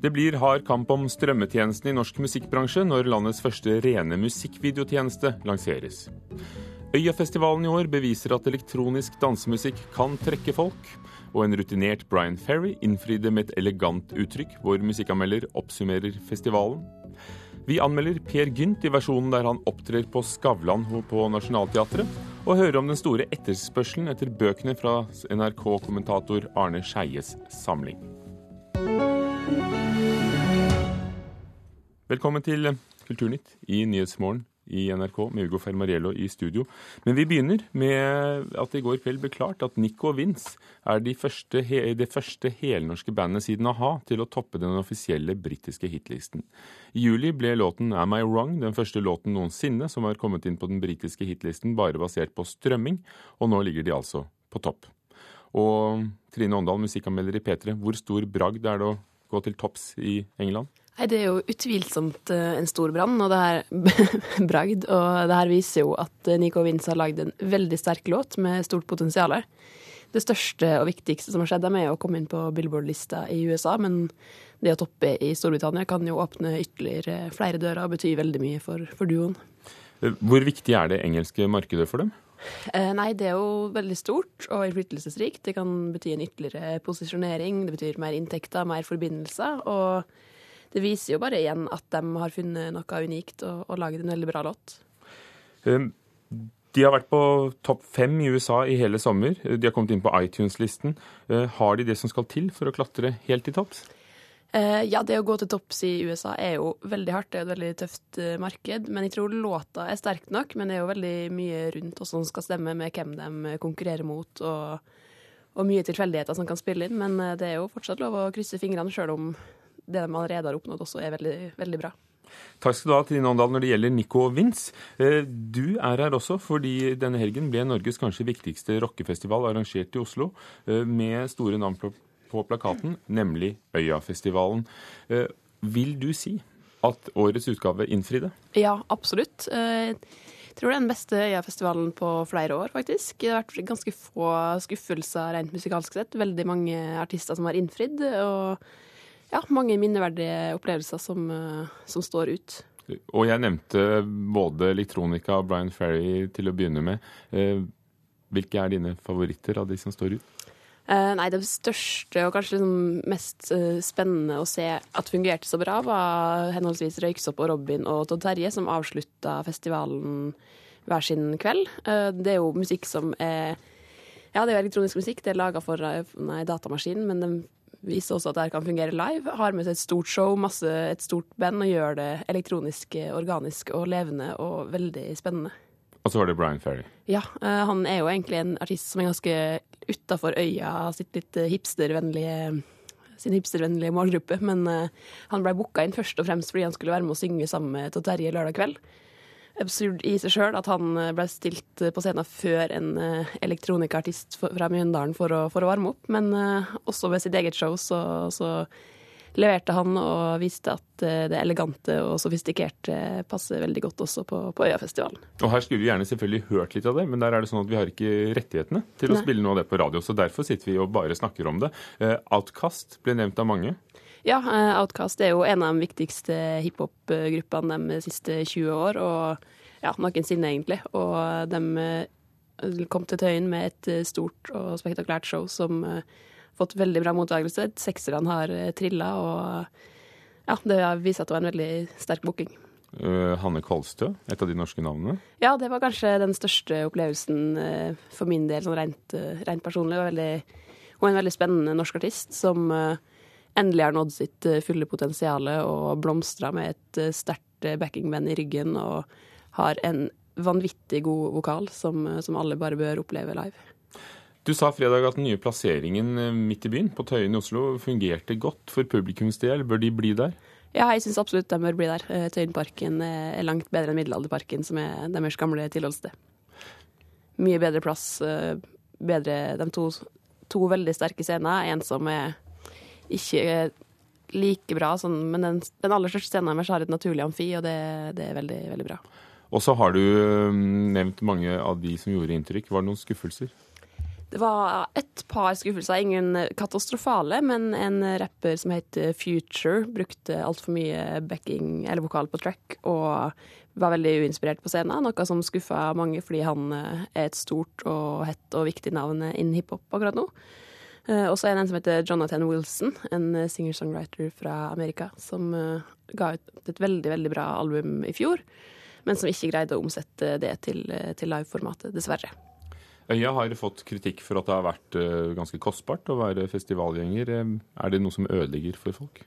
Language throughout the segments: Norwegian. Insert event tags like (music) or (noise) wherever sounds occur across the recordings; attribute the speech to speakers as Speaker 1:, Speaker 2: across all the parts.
Speaker 1: Det blir hard kamp om strømmetjenesten i norsk musikkbransje når landets første rene musikkvideotjeneste lanseres. Øyafestivalen i år beviser at elektronisk dansemusikk kan trekke folk. Og en rutinert Brian Ferry innfridde med et elegant uttrykk. Vår musikkanmelder oppsummerer festivalen. Vi anmelder Per Gynt i versjonen der han opptrer på Skavlan på Nationaltheatret, og hører om den store etterspørselen etter bøkene fra NRK-kommentator Arne Skeies samling. Velkommen til Kulturnytt i Nyhetsmorgen i NRK med Ugo Fermariello i studio. Men vi begynner med at det i går kveld ble klart at Nico Vince er de første, det første helnorske bandet siden a-ha til å toppe den offisielle britiske hitlisten. I juli ble låten Am I Wrong den første låten noensinne som har kommet inn på den britiske hitlisten bare basert på strømming, og nå ligger de altså på topp. Og Trine Åndal, musikkanmelder i P3, hvor stor bragd er det å gå til topps i England?
Speaker 2: Nei, Det er jo utvilsomt eh, en stor brann, og det her (laughs) bragd. Og det her viser jo at eh, Nico Vince har lagd en veldig sterk låt med stort potensial. Det største og viktigste som har skjedd, er å komme inn på Billboard-lista i USA, men det å toppe i Storbritannia kan jo åpne ytterligere flere dører og bety veldig mye for, for duoen.
Speaker 1: Hvor viktig er det engelske markedet for dem?
Speaker 2: Eh, nei, det er jo veldig stort og innflytelsesrikt. Det kan bety en ytterligere posisjonering, det betyr mer inntekter, mer forbindelser. Og det viser jo bare igjen at de har funnet noe unikt og, og laget en veldig bra låt.
Speaker 1: Um, de har vært på topp fem i USA i hele sommer. De har kommet inn på iTunes-listen. Uh, har de det som skal til for å klatre helt til topps?
Speaker 2: Uh, ja, det å gå til topps i USA er jo veldig hardt. Det er et veldig tøft uh, marked. Men jeg tror låta er sterk nok. Men det er jo veldig mye rundt hvordan som skal stemme med hvem de konkurrerer mot, og, og mye tilfeldigheter som kan spille inn. Men det er jo fortsatt lov å krysse fingrene, sjøl om det de allerede har oppnådd også er veldig, veldig bra.
Speaker 1: Takk skal du ha, Trine Åndal. Når det gjelder Nico Vince, du er her også fordi denne helgen ble Norges kanskje viktigste rockefestival arrangert i Oslo, med store navn på plakaten, nemlig Øyafestivalen. Eh, vil du si at årets utgave innfridde?
Speaker 2: Ja, absolutt. Eh, jeg tror det er den beste Øyafestivalen på flere år, faktisk. Det har vært ganske få skuffelser rent musikalsk sett. Veldig mange artister som har innfridd. Og ja, mange minneverdige opplevelser som, eh, som står ut.
Speaker 1: Og jeg nevnte både elektronika og Brian Ferry til å begynne med. Hvilke er dine favoritter av de som står ut?
Speaker 2: Uh, nei, det største og kanskje liksom mest spennende å se at fungerte så bra, var henholdsvis Røyksopp og Robin og Todd Terje, som avslutta festivalen hver sin kveld. Det er jo musikk som er Ja, det er jo elektronisk musikk, det er laga for nei, datamaskin, men de viser også at det her kan fungere live. Har med seg et stort show, masse, et stort band, og gjør det elektronisk, organisk og levende og veldig spennende.
Speaker 1: Og så var det Brian Ferry.
Speaker 2: Ja, han er jo egentlig en artist som er ganske utafor øya sitt litt eh, hipstervennlige sin hipstervennlige målgruppe, men han ble booka inn først og fremst fordi han skulle være med å synge sammen med Terje lørdag kveld. Absurd i seg sjøl at han ble stilt på scenen før en uh, elektronikaartist fra Mjøndalen for å, for å varme opp, men også ved sitt eget show så, så leverte han og viste at eh, det elegante og sofistikerte passer veldig godt også på, på Øyafestivalen.
Speaker 1: Og her skulle vi gjerne selvfølgelig hørt litt av det, men der er det sånn at vi har ikke rettighetene til å Nei. spille noe av det på radio, så derfor sitter vi og bare snakker om det. Outkast Outcast ble nevnt av mange.
Speaker 2: Ja, eh, Outcast er jo en av de viktigste hiphop-gruppene de siste 20 år, og ja, noensinne egentlig. Og de kom til Tøyen med et stort og spektakulært show som fått veldig bra mottakelse. Sekserne har eh, trilla, og ja, det viser at det var en veldig sterk booking.
Speaker 1: Uh, Hanne Kolstø, et av de norske navnene?
Speaker 2: Ja, det var kanskje den største opplevelsen uh, for min del, sånn rent, uh, rent personlig. Veldig, hun er en veldig spennende norsk artist som endelig har nådd sitt fulle potensial og blomstra med et sterkt backingband i ryggen og har en vanvittig god vokal som, som alle bare bør oppleve live.
Speaker 1: Du sa fredag at den nye plasseringen eh, midt i byen, på Tøyen i Oslo, fungerte godt for publikums del. Bør de bli der?
Speaker 2: Ja, jeg syns absolutt de bør bli der. Eh, Tøyenparken er langt bedre enn Middelalderparken, som er deres gamle tilholdssted. Mye bedre plass, eh, bedre De to, to veldig sterke scener. En som er ikke like bra, sånn, men den, den, aller største scenen deres har et naturlig amfi, og det, det er veldig, veldig bra.
Speaker 1: Og så har du nevnt mange av de som gjorde inntrykk. Var det noen skuffelser?
Speaker 2: Det var et par skuffelser, ingen katastrofale, men en rapper som heter Future, brukte altfor mye backing eller vokal på track og var veldig uinspirert på scenen, noe som skuffa mange fordi han er et stort og hett og viktig navn innen hiphop akkurat nå. Eh, og så er det en som heter Jonathan Wilson, en singer-songwriter fra Amerika, som eh, ga ut et veldig, veldig bra album i fjor, men som ikke greide å omsette det til, eh, til liveformatet, dessverre.
Speaker 1: Øya har fått kritikk for at det har vært ganske kostbart å være festivalgjenger. Er det noe som ødelegger for folk?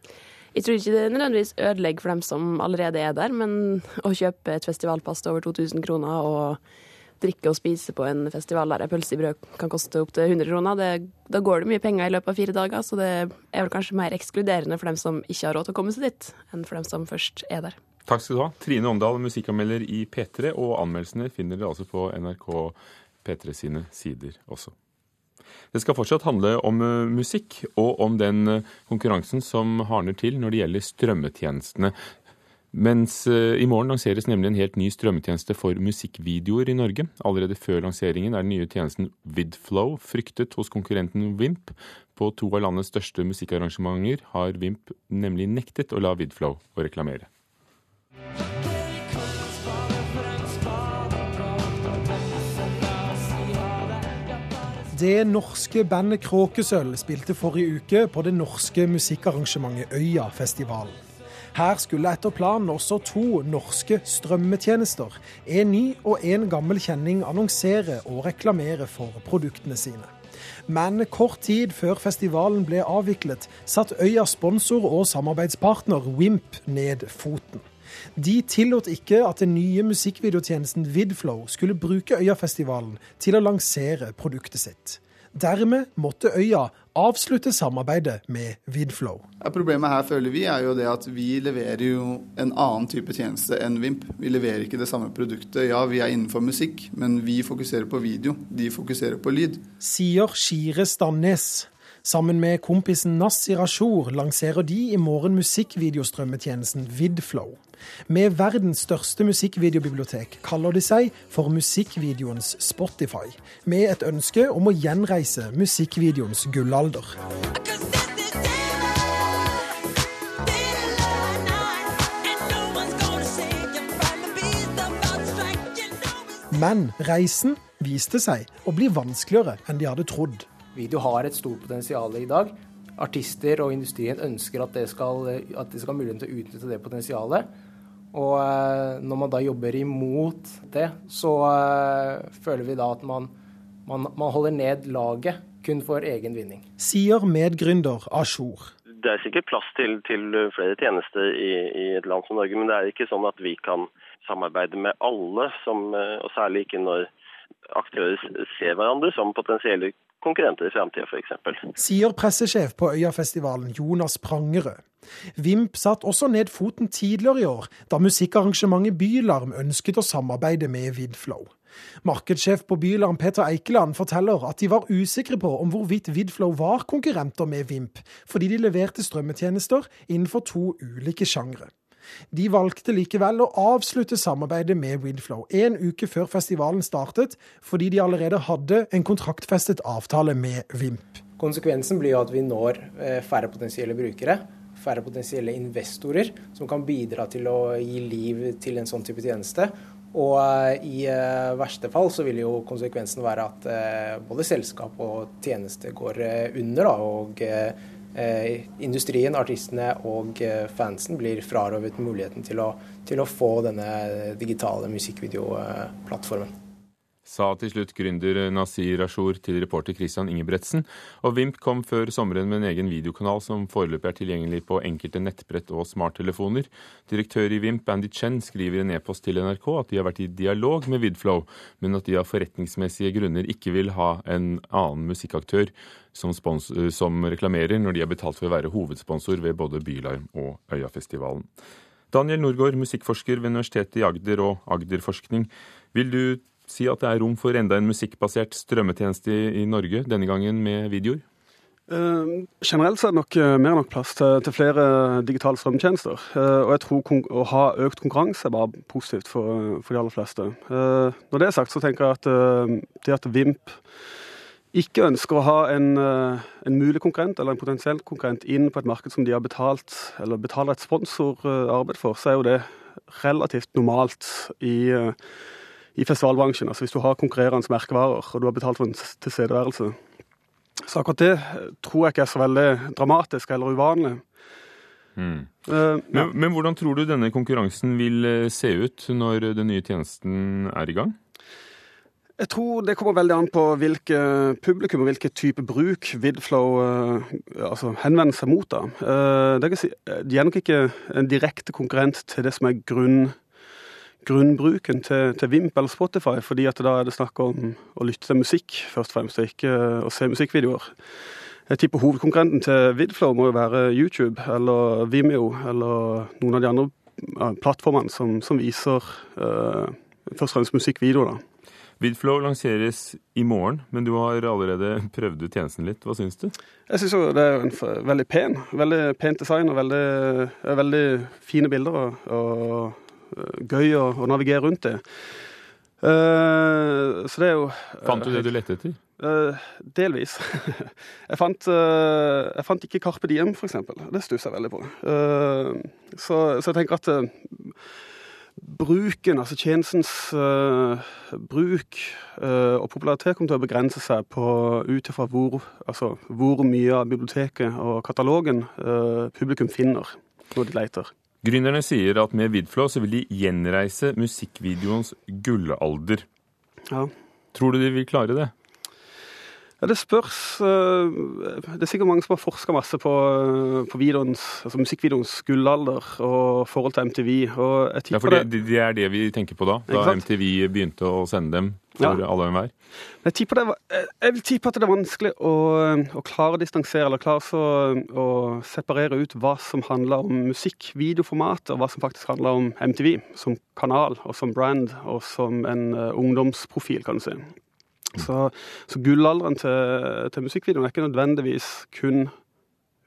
Speaker 2: Jeg tror ikke det nødvendigvis ødelegger for dem som allerede er der, men å kjøpe et festivalpass til over 2000 kroner og drikke og spise på en festival der pølse i brød kan koste opptil 100 kroner, det, da går det mye penger i løpet av fire dager, så det er vel kanskje mer ekskluderende for dem som ikke har råd til å komme seg dit, enn for dem som først er der.
Speaker 1: Takk skal du ha. Trine Omdal, musikkanmelder i P3, og anmeldelsene finner dere altså på NRK P3 sine sider også. Det skal fortsatt handle om uh, musikk, og om den uh, konkurransen som hardner til når det gjelder strømmetjenestene. Mens uh, i morgen lanseres nemlig en helt ny strømmetjeneste for musikkvideoer i Norge. Allerede før lanseringen er den nye tjenesten Vidflow fryktet hos konkurrenten Vimp. På to av landets største musikkarrangementer har Vimp nemlig nektet å la Vidflow å reklamere.
Speaker 3: Det norske bandet Kråkesølv spilte forrige uke på det norske musikkarrangementet Øyafestivalen. Her skulle etter planen også to norske strømmetjenester, en ny og en gammel kjenning, annonsere og reklamere for produktene sine. Men kort tid før festivalen ble avviklet, satt Øyas sponsor og samarbeidspartner Wimp ned foten. De tillot ikke at den nye musikkvideotjenesten Vidflow skulle bruke Øyafestivalen til å lansere produktet sitt. Dermed måtte Øya avslutte samarbeidet med Vidflow.
Speaker 4: Problemet her føler vi er jo det at vi leverer jo en annen type tjeneste enn Vimp. Vi leverer ikke det samme produktet. Ja, vi er innenfor musikk, men vi fokuserer på video. De fokuserer på lyd.
Speaker 3: Sier Shire Stamnes. Sammen med kompisen Nassir Ashur lanserer de i morgen musikkvideostrømmetjenesten Vidflow. Med verdens største musikkvideobibliotek kaller de seg for musikkvideoens Spotify, med et ønske om å gjenreise musikkvideoens gullalder. Men reisen viste seg å bli vanskeligere enn de hadde trodd.
Speaker 5: Video har et stort potensial i dag. Artister og industrien ønsker at det skal, de skal ha muligheten til å utnytte det potensialet. Og eh, når man da jobber imot det, så uh, føler vi da at man, man, man, holder ned laget kun for egen vinning.
Speaker 3: Sier medgründer Ashur.
Speaker 6: Det er sikkert plass til, til flere tjenester i, i, et land som Norge, men det er ikke sånn at vi kan samarbeide med alle, som, eh, og særlig ikke når aktører ser hverandre som potensielle konkurrenter i framtida, f.eks.
Speaker 3: Sier pressesjef på Øyafestivalen Jonas Prangerød. Vimp satt også ned foten tidligere i år, da musikkarrangementet Bylarm ønsket å samarbeide med Vidflow. Markedssjef på Bylarm Peter Eikeland forteller at de var usikre på om hvorvidt Vidflow var konkurrenter med Vimp, fordi de leverte strømmetjenester innenfor to ulike sjangre. De valgte likevel å avslutte samarbeidet med Vidflow en uke før festivalen startet, fordi de allerede hadde en kontraktfestet avtale med Vimp.
Speaker 5: Konsekvensen blir jo at vi når eh, færre potensielle brukere, færre potensielle investorer, som kan bidra til å gi liv til en sånn type tjeneste. Og eh, i eh, verste fall så vil jo konsekvensen være at både selskap og tjeneste går under, da, og Eh, industrien, artistene og eh, fansen blir frarøvet muligheten til å, til å få denne digitale musikkvideoplattformen
Speaker 1: sa til slutt gründer Nasir Ashur til reporter Christian Ingebretsen. Og Vimp kom før sommeren med en egen videokanal som foreløpig er tilgjengelig på enkelte nettbrett og smarttelefoner. Direktør i Vimp, Andy Chen, skriver i en e-post til NRK at de har vært i dialog med Vidflow, men at de av forretningsmessige grunner ikke vil ha en annen musikkaktør som, som reklamerer når de har betalt for å være hovedsponsor ved både Bylarm og Øyafestivalen. Daniel Norgård, musikkforsker ved Universitetet i Agder og Agderforskning. Vil du si at det er rom for enda en musikkbasert strømmetjeneste i, Norge, denne gangen med videoer?
Speaker 7: Uh, generelt så er det nok uh, mer enn nok plass til, til flere digitale strømtjenester. Uh, og jeg tror å ha økt konkurranse er bare positivt for, for de aller fleste. når det er sagt, så tenker jeg at det at Vimp ikke ønsker å ha en, eh, en, mulig konkurrent eller en potensiell konkurrent inn på et marked som de har betalt eller betaler et sponsorarbeid for, så er jo det relativt normalt i, eh, i festivalbransjen. Altså hvis du har konkurrerende merkevarer og du har betalt for en tilstedeværelse. Så akkurat det tror jeg ikke er så veldig dramatisk eller uvanlig.
Speaker 1: Mm. Uh, men, men, hvordan tror du denne konkurransen vil se ut når den nye tjenesten er i gang?
Speaker 7: Jeg tror det kommer veldig an på hvilke publikum og hvilken type bruk Vidflow uh, altså henvender seg mot. da. Uh, si, de er nok ikke en direkte konkurrent til det som er grunn, grunnbruken til, til, Vimp eller Spotify, fordi at da er det snakk om å lytte til musikk først og fremst, og ikke å se musikkvideoer. Jeg tipper hovedkonkurrenten til Vidflow må jo være YouTube eller Vimeo eller noen av de andre plattformene som, som viser uh, først og fremst musikkvideoer. da.
Speaker 1: Vidflow lanseres i morgen, men du har allerede prøvd ut tjenesten litt. Hva syns du?
Speaker 7: Jeg syns det er en veldig pen. Veldig pent design og veldig, veldig fine bilder. Og, og gøy å, å, navigere rundt det. Uh, så det er jo
Speaker 1: Fant du det du lette etter?
Speaker 7: Uh, delvis. (laughs) jeg, fant, uh, jeg, fant, ikke Carpe Diem, f.eks. Det stusser jeg veldig på. Så, så, jeg tenker at bruken, altså tjenestens bruk og popularitet kommer til å begrense seg på ut ifra hvor, altså, hvor mye av biblioteket og katalogen publikum finner når de leter.
Speaker 1: Gründerne sier at med Vidflow så vil de gjenreise musikkvideoens gullalder. Ja. Tror du de vil klare det?
Speaker 7: Ja, Det spørs. Eh, det er sikkert mange som har forska masse på, eh, på videoens, altså musikkvideoens gullalder og forhold til MTV. Og
Speaker 1: jeg ja, for det, det, er det vi tenker på da? Da MTV begynte å sende dem for ja. alle og enhver?
Speaker 7: Jeg, jeg, vil tippe at det er vanskelig å, å klare å distansere, eller klare å separere ut hva som handler om musikkvideoformat, og hva som faktisk handler om MTV som kanal og som brand og som en ungdomsprofil, kan du si. Så, så gullalderen til, til, musikkvideoen er ikke nødvendigvis kun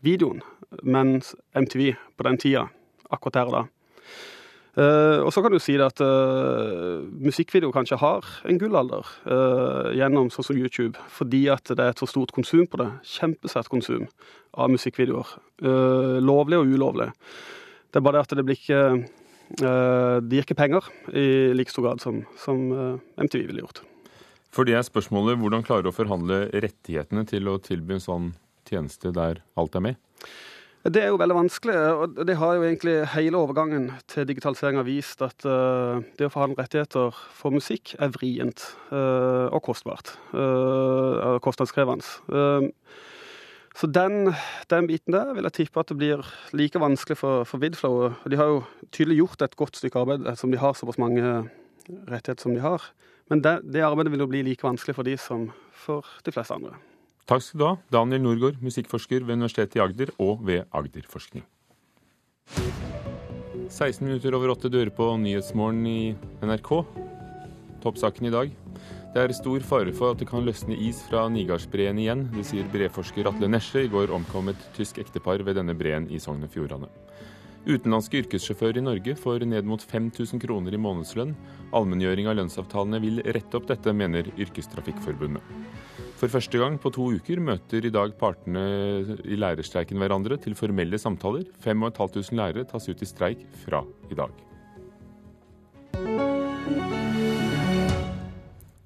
Speaker 7: videoen, men MTV på den tida. Akkurat der og da. Uh, og så kan du si det at uh, musikkvideo kanskje har en gullalder uh, gjennom sånn som YouTube, fordi at det er et så stort konsum på det. Kjempesvært konsum av musikkvideoer. lovlig og ulovlig. Det er bare det at det blir ikke Det gir ikke penger i like stor grad som, som MTV ville gjort.
Speaker 1: For det er spørsmålet hvordan klarer du å forhandle rettighetene til å tilby en sånn tjeneste der alt er med?
Speaker 7: Det er jo veldig vanskelig, og det har jo egentlig hele overgangen til digitaliseringa vist at uh, det å forhandle rettigheter for musikk er vrient uh, og kostbart. Uh, kostnadskrevende. så den, den, biten der vil jeg tippe at det blir like vanskelig for, for Vidflow. De har jo tydelig gjort et godt stykke arbeid som de har såpass mange rettigheter som de har. Men det, det, arbeidet vil jo bli like vanskelig for de som for de fleste andre.
Speaker 1: Takk skal du ha, Daniel Norgård, musikkforsker ved Universitetet i Agder og ved Agderforskning. 16 minutter over åtte dører på Nyhetsmorgen i NRK. Toppsaken i dag. Det er stor fare for at det kan løsne is fra Nigardsbreen igjen. Det sier breforsker Atle Nesje. I går omkom et tysk ektepar ved denne breen i Sogn og Fjordane. Utenlandske yrkessjåfører i Norge får ned mot 5000 kroner i månedslønn. Allmenngjøring av lønnsavtalene vil rette opp dette, mener Yrkestrafikkforbundet. For første gang på to uker møter i dag partene i lærerstreiken hverandre til formelle samtaler. 5500 lærere tas ut i streik fra i dag.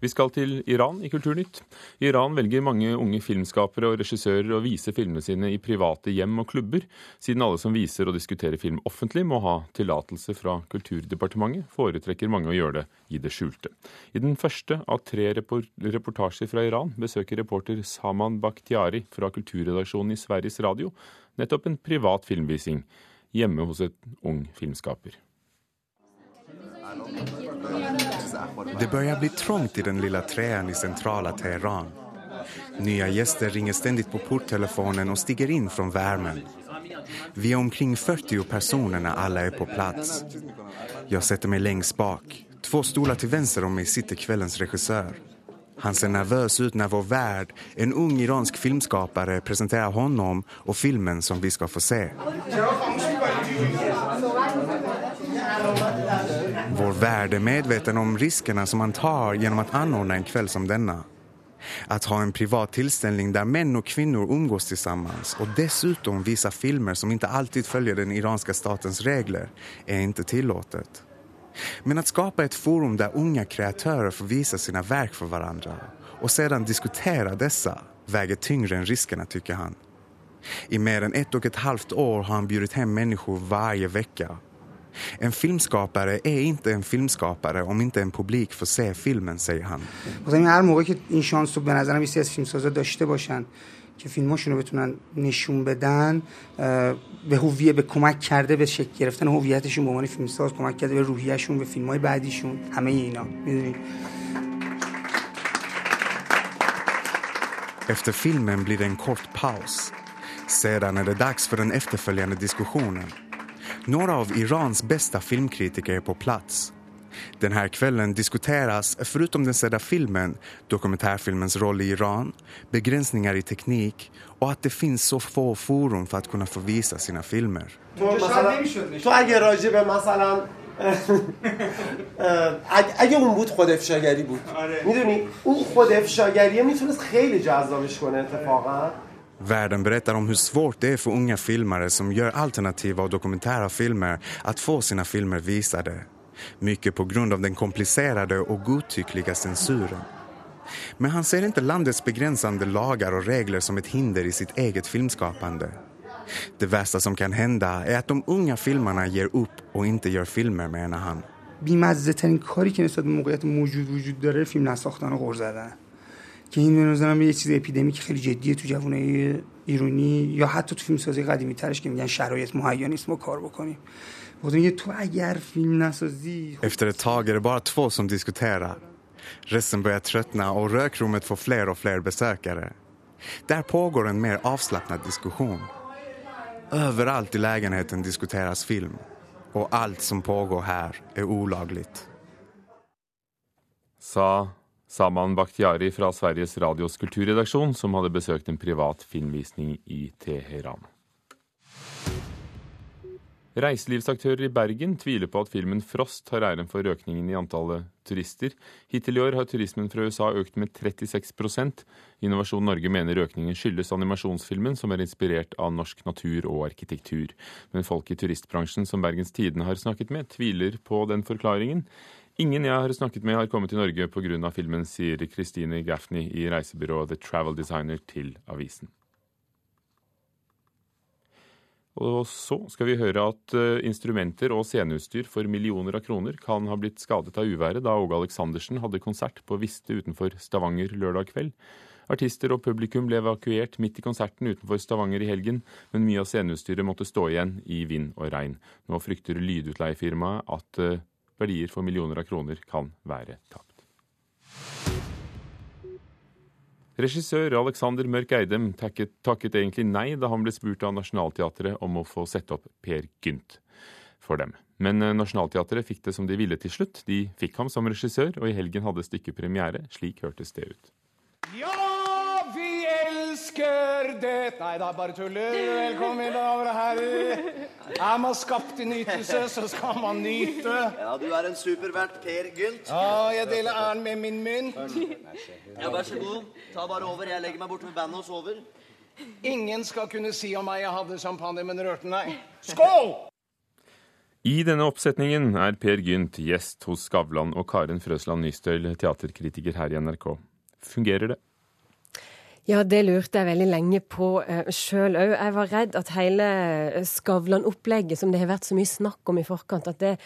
Speaker 1: Vi skal til Iran i Kulturnytt. I Iran velger mange unge filmskapere og regissører å vise filmene sine i private hjem og klubber. Siden alle som viser og diskuterer film offentlig må ha tillatelse fra Kulturdepartementet, foretrekker mange å gjøre det i det skjulte. I den første av tre reportasjer fra Iran besøker reporter Saman Bakhtiari fra kulturredaksjonen i Sveriges Radio nettopp en privat filmvising hjemme hos et ung filmskaper.
Speaker 8: Det börjar bli trångt i den lilla trean i centrala Teheran. Nya gäster ringer ständigt på porttelefonen och stiger in från värmen. Vi är omkring 40 personer när alla är på plats. Jag sätter mig längst bak. Två stolar till vänster om mig sitter kvällens regissör. Han ser nervös ut när vår värd, en ung iransk filmskapare, presenterar honom och filmen som vi ska få se. Vår värld medveten om riskerna som man tar genom att anordna en kväll som denna. Att ha en privat tillställning där män och kvinnor umgås tillsammans och dessutom visa filmer som inte alltid följer den iranska statens regler är inte tillåtet. Men att skapa ett forum där unga kreatörer får visa sina verk för varandra och sedan diskutera dessa väger tyngre än riskerna, tycker han. I mer än ett och ett halvt år har han bjudit hem människor varje vecka. En filmskapare är inte en filmskapare om inte en publik får se filmen, säger han.
Speaker 9: هر موقع که این شانس رو به نظرم یه از فیلمسازا داشته باشن که فیلماشون رو بتونن نشون بدن به هویت به کمک کرده به شکل گرفتن هویتشون به عنوان فیلمساز کمک کرده به روحیهشون به فیلم‌های بعدیشون همه اینا می‌دونید
Speaker 8: Efter filmen blir det en kort paus. Sedan är det dags för den efterföljande diskussionen. Några av Irans bästa filmkritiker är på plats. Den här kvällen diskuteras, förutom den sedda filmen, dokumentärfilmens roll i Iran, begränsningar i teknik och att det finns så få forum för att kunna få visa sina filmer.
Speaker 10: تو اگه راجع به مثلا اگه اون بود خود افشاگری بود میدونی اون خود افشاگریه میتونست خیلی جذابش کنه اتفاقا
Speaker 8: Världen berättar om hur svårt det är för unga filmare som gör alternativa och dokumentära filmer att få sina filmer visade. Mycket på grund av den komplicerade och godtyckliga censuren. Men han ser inte landets begränsande lagar och regler som ett hinder i sitt eget filmskapande. Det värsta som kan hända är att de unga filmarna ger upp och inte gör filmer, menar han.
Speaker 9: بیمزه ترین کاری که نسبت به موقعیت موجود وجود داره فیلم نساختن و غور زدن که این نظرم یه چیز اپیدمی که خیلی جدیه تو جوانای ایرانی یا حتی تو فیلم سازی قدیمی ترش که میگن شرایط مهیا نیست ما کار بکنیم بخاطر تو اگر فیلم نسازی
Speaker 8: Efter ett tag är det bara två som diskuterar. Resten börjar tröttna och rökrummet får fler och fler besökare. Där pågår en mer avslappnad diskussion. Överallt i lägenheten diskuteras film. Och allt som pågår här är olagligt.
Speaker 1: Sa Saman Bakhtiari fra Sveriges Radios kulturredaksjon, som hadde besøkt en privat filmvisning i Teheran. Reiselivsaktører i Bergen tviler på at filmen Frost har æren for økningen i antallet turister. Hittil i år har turismen fra USA økt med 36% Innovasjon Norge mener økningen skyldes animasjonsfilmen, som er inspirert av norsk natur og arkitektur. Men folk i turistbransjen som Bergens Tidende har snakket med, tviler på den forklaringen. Ingen jeg har snakket med, har kommet til Norge pga. filmen, sier Christine Gaffney i reisebyrået The Travel Designer til avisen. Og så skal vi høre at eh, instrumenter og sceneutstyr for millioner av kroner kan ha blitt skadet av uværet da Åge Aleksandersen hadde konsert på Viste utenfor Stavanger lørdag kveld. Artister og publikum ble evakuert midt i konserten utenfor Stavanger i helgen, men mye av sceneutstyret måtte stå igjen i vind og regn. Nå frykter lydutleiefirmaet at eh, verdier for millioner av kroner kan være tapt. Regissør Alexander Mørk Eidem takket, takket, egentlig nei da han ble spurt av Nationaltheatret om å få sette opp Per Gynt for dem. Men eh, Nationaltheatret fikk det som de ville til slutt. De fikk ham som regissør, og i helgen hadde stykket premiere. Slik hørtes det ut.
Speaker 11: Det Nei da, bare tuller. Velkommen, mine damer og herrer. Er man skapt i nytelse, så skal man nyte.
Speaker 12: Ja, du er en supervert, Per Gynt.
Speaker 11: Ja, jeg deler æren med min mynt.
Speaker 12: Ja, Vær så god. Ta bare over. Jeg legger meg bort med bandet og sover.
Speaker 11: Ingen skal kunne si om meg jeg hadde champagne, men rørte nei. Skål!
Speaker 1: I denne oppsetningen er Per Gynt gjest hos Skavlan og Karen Frøsland Nystøl, teaterkritiker her i NRK. Fungerer det?
Speaker 13: Ja, det lurte jeg veldig lenge på uh, sjøl òg. Jeg var redd at hele Skavlan-opplegget, som det har vært så mye snakk om i forkant, at det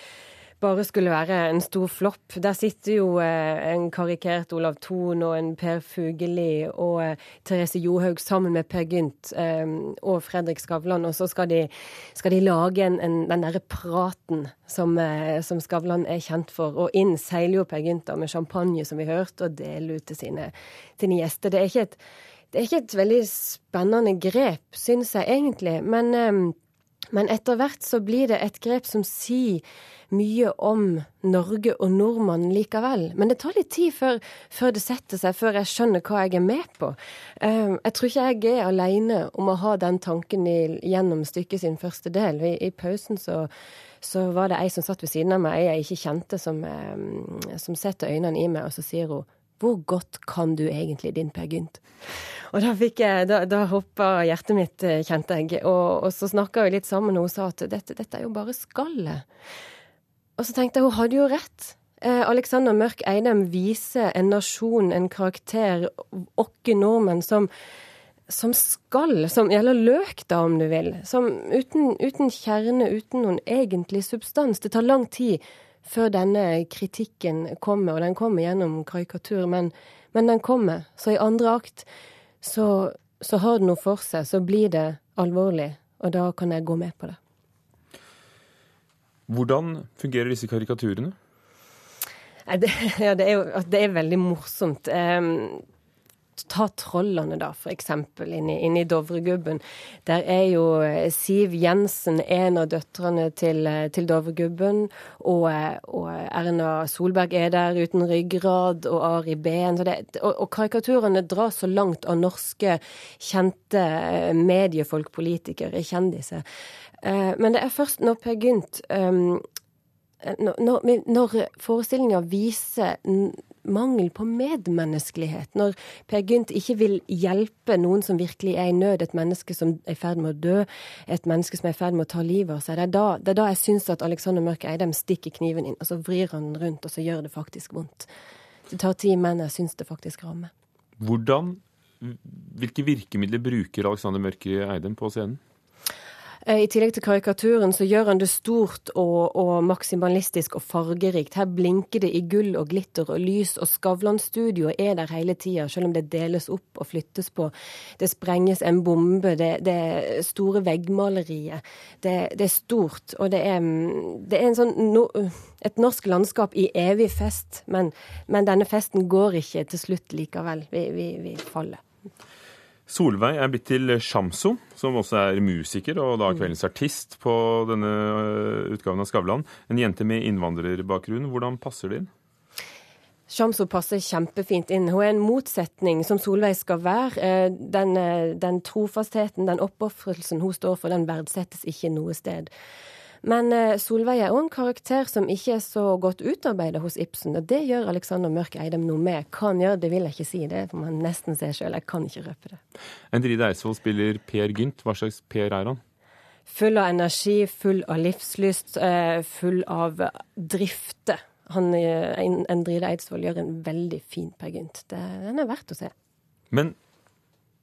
Speaker 13: bare skulle være en stor flopp. Der sitter jo eh, en karikert Olav Thon og en Per Fugelli og eh, Therese Johaug sammen med Per Gynt eh, og Fredrik Skavlan, og så skal de, skal de lage en, en, den derre praten som, som, Skavlan er kjent for. Og inn seiler jo Per Gynt med champagne, som vi hørte, og deler ut til sine, sine gjester. Det er, et, det er ikke et veldig spennende grep, syns jeg egentlig. men men etter hvert så blir det et grep som sier mye om Norge og nordmannen likevel. Men det tar litt tid før, før, det setter seg, før jeg skjønner hva jeg er med på. Uh, jeg tror ikke jeg er alene om å ha den tanken i, gjennom stykket sin første del. I, i pausen så, så, var det ei som satt ved siden av meg, ei jeg ikke kjente, som, um, som setter øynene i meg, og så sier hun Hvor godt kan du egentlig din Per Gynt? Og da, fikk jeg, da, da hoppa hjertet mitt, eh, kjente jeg. Og, og så snakka vi litt sammen, og hun sa at dette, dette er jo bare skallet. Og så tenkte jeg hun hadde jo rett. Eh, Alexander Mørk Eidem viser en nasjon, en karakter, oss nordmenn, som, som skal, som gjelder løk, da, om du vil. Som uten, uten kjerne, uten noen egentlig substans. Det tar lang tid før denne kritikken kommer, og den kommer gjennom karikatur, men, men den kommer. Så i andre akt så, så har det noe for seg. Så blir det alvorlig, og da kan jeg gå med på det.
Speaker 1: Hvordan fungerer disse karikaturene?
Speaker 13: Det, (laughs) ja, det, er jo det er veldig morsomt. Um, Ta Trollene, da, for eksempel, inne, i Dovregubben. Der er jo eh, Siv Jensen en av døtrene til, eh, til Dovregubben. Og, eh, og, Erna Solberg er der uten ryggrad, og Ari Behn. Og, og karikaturene drar så langt av norske kjente mediefolk, politikere, kjendiser. Men det er først når Per Gynt um, når, når forestillinga viser mangel på medmenneskelighet. Når Per Gynt ikke vil hjelpe noen som virkelig er i nød, et menneske som er i ferd med å dø, et menneske som er i ferd med å ta livet av seg. Det er da, det er da jeg syns at Alexander Mørk Eidem stikker kniven inn, og så vrir han den rundt, og så gjør det faktisk vondt. Det tar tid, men jeg syns det faktisk rammer.
Speaker 1: Hvordan, hvilke virkemidler bruker Alexander Mørk Eidem på scenen?
Speaker 13: Eh, I tillegg til karikaturen så gjør han det stort og, og maksimalistisk og fargerikt. Her blinker det i gull og glitter og lys, og Skavlan-studioet er der hele tida, selv om det deles opp og flyttes på. Det sprenges en bombe, det, det store veggmaleriet. Det, det, er stort, og det er, det er sånn, no, et norsk landskap i evig fest, men, men, denne festen går ikke til slutt likevel. Vi, vi, vi faller.
Speaker 1: Solveig er blitt til Shamso, som også er musiker og da kveldens artist på denne øh, utgaven av Skavlan. En jente med innvandrerbakgrunn. Hvordan passer det inn?
Speaker 13: Shamso passer kjempefint inn. Hun er en motsetning som Solveig skal være. Eh, den, øh, den trofastheten, den oppofrelsen hun står for, den verdsettes ikke noe sted. Men eh, Solveig er òg en karakter som ikke er så godt utarbeidet hos Ibsen. Og det gjør Alexander Mørk Eidem noe med. Hva han gjør, det vil jeg ikke si. Det får man nesten se sjøl. Jeg kan ikke røpe det.
Speaker 1: Endride Eidsvoll spiller Per Gynt. Hva slags Per er han?
Speaker 13: Full av energi, full av livslyst, eh, full av drifte. Han, eh, Endride Eidsvoll gjør en veldig fin Per Gynt. Den er verdt å se.
Speaker 1: Men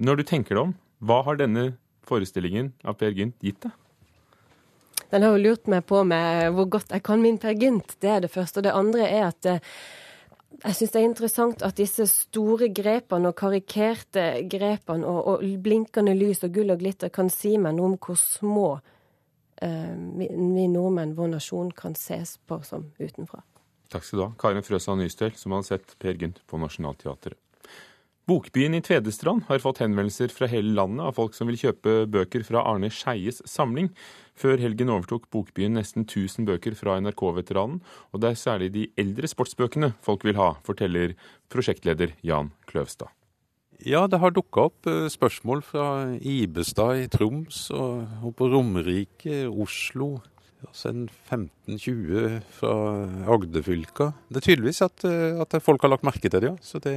Speaker 1: når du tenker deg om, hva har denne forestillingen av Per Gynt gitt deg?
Speaker 13: Den har jo lurt meg på med hvor godt jeg kan min Per Gynt. Det er det første. Og det andre er at eh, jeg syns det er interessant at disse store grepene og karikerte grepene og, og, blinkende lys og gull og glitter kan si meg noe om hvor små eh, vi, nordmenn, vår nasjon, kan ses på som utenfra.
Speaker 1: Takk skal du ha. Karin Frøsa Nystøl, som har sett Per Gynt på Nationaltheatret. Bokbyen i Tvedestrand har fått henvendelser fra hele landet av folk som vil kjøpe bøker fra Arne Skeies samling. Før helgen overtok Bokbyen nesten 1000 bøker fra NRK-veteranen, og det er særlig de eldre sportsbøkene folk vil ha, forteller prosjektleder Jan Kløvstad.
Speaker 14: Ja, det har dukka opp eh, spørsmål fra Ibestad i Troms og på Romerike, Oslo. Altså en 15-20 fra Agderfylka. Det er tydeligvis at, eh, at, folk har lagt merke til det, ja. Så det,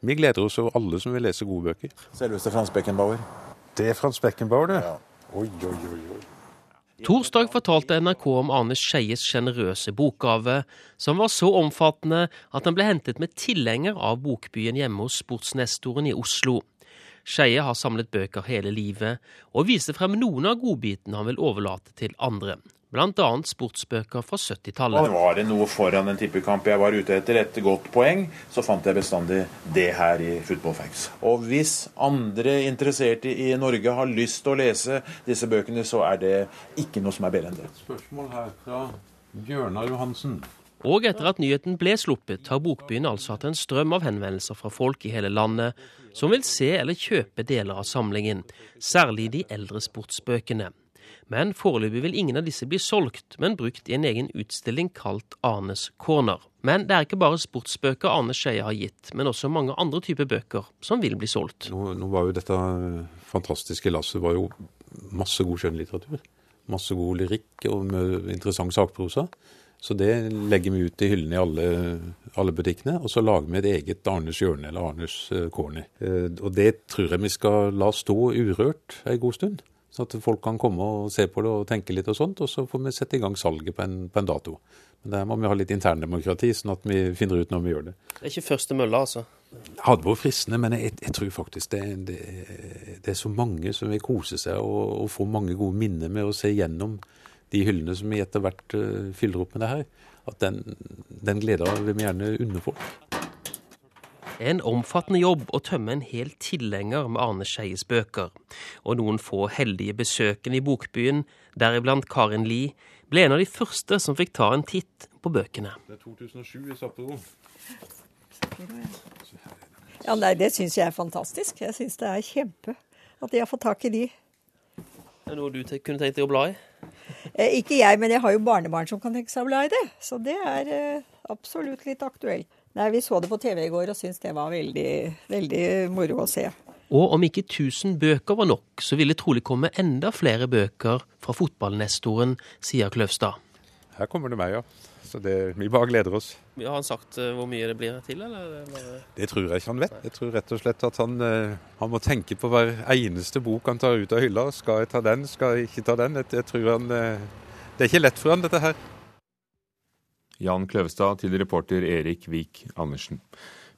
Speaker 14: vi gleder oss over alle som vil lese gode bøker.
Speaker 15: Selveste Frans Beckenbauer.
Speaker 14: Det er Frans Beckenbauer, det.
Speaker 15: Ja.
Speaker 14: Oi, oi, oi. oi.
Speaker 16: Torsdag fortalte NRK om Arne Skeies sjenerøse bokgave, som var så omfattende at han ble hentet med tilhenger av Bokbyen hjemme hos sportsnestoren i Oslo. Skeie har samlet bøker hele livet, og viser frem noen av godbitene han vil overlate til andre bl.a. sportsbøker fra 70-tallet.
Speaker 15: Var det noe foran en tippekamp jeg var ute etter, et godt poeng, så fant jeg bestandig det her i Football Facts. Og hvis andre interesserte i Norge har lyst til å lese disse bøkene, så er det ikke noe som er bedre enn det.
Speaker 14: Spørsmål her fra Bjørnar Johansen.
Speaker 16: Og etter at nyheten ble sluppet, har Bokbyen altså hatt en strøm av henvendelser fra folk i hele landet som vil se eller kjøpe deler av samlingen, særlig de eldre sportsbøkene. Men foreløpig vil ingen av disse bli solgt, men brukt i en egen utstilling kalt Arnes corner. Men det er ikke bare sportsbøker Arne Skeie har gitt, men også mange andre typer bøker som vil bli solgt.
Speaker 14: Nå, nå var jo dette fantastiske lasset var jo masse god skjønnlitteratur. Masse god lyrikk og interessant sakprosa. Så det legger vi ut i hyllene i alle, alle butikkene. Og så lager vi et eget Arnes hjørne, eller Arnes corner. Og det tror jeg vi skal la stå urørt en god stund. Sånn at folk kan komme og se på det og tenke litt og sånt. Og så får vi sette i gang salget på en, på en dato. Men der må vi ha litt interndemokrati, sånn at vi finner ut når vi gjør det.
Speaker 16: Det er ikke første mølla, altså?
Speaker 14: Det hadde vært fristende, men jeg, jeg tror faktisk det, det, det, er så mange som vil kose seg og, og, få mange gode minner med å se gjennom de hyllene som vi etter hvert uh, fyller opp med det her. At den, den gleda vil vi gjerne unne folk.
Speaker 16: En omfattende jobb å tømme en hel tilhenger med Arne Skeies bøker. Og noen få heldige besøkende i Bokbyen, deriblant Karin Lie, ble en av de første som fikk ta en titt på bøkene.
Speaker 14: Det er 2007 i Sapporo.
Speaker 17: Ja, nei, Det syns jeg er fantastisk. Jeg syns det er kjempe at de har fått tak i de.
Speaker 16: Er det noe du kunne tenkt deg å bla i?
Speaker 17: Eh, ikke jeg, men jeg har jo barnebarn som kan tenke seg å bla i det. Så det er eh, absolutt litt aktuelt. Nei, Vi så det på TV i går og syntes det var veldig, veldig moro å se.
Speaker 16: Og om ikke 1000 bøker var nok, så ville trolig komme enda flere bøker fra fotballnestoren, sier Kløvstad.
Speaker 14: Her kommer det meg, ja. Så det, vi bare gleder oss.
Speaker 16: Har han sagt uh, hvor mye det blir til, eller?
Speaker 14: Det tror jeg ikke han vet. Jeg tror rett og slett at han, uh, han, må tenke på hver eneste bok han tar ut av hylla. Skal jeg ta den, skal jeg ikke ta den? Jeg, jeg tror han uh, Det er ikke lett for han, dette her.
Speaker 1: Jan Kløvstad til reporter Erik Vik Andersen.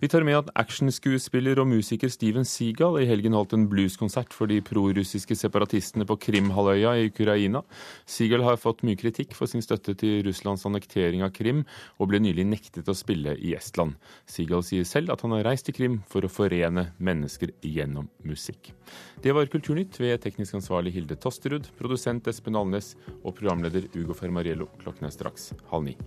Speaker 1: Vi tar med at actionskuespiller og musiker Steven Seagal i helgen holdt en blueskonsert for de prorussiske separatistene på Krimhalvøya i Ukraina. Seagal har fått mye kritikk for sin støtte til Russlands annektering av Krim, og ble nylig nektet å spille i Estland. Seagal sier selv at han har reist til Krim for å forene mennesker gjennom musikk. Det var Kulturnytt ved teknisk ansvarlig Hilde Tosterud, produsent Espen Alnes og programleder Ugo Fermariello. Klokken er straks halv ni.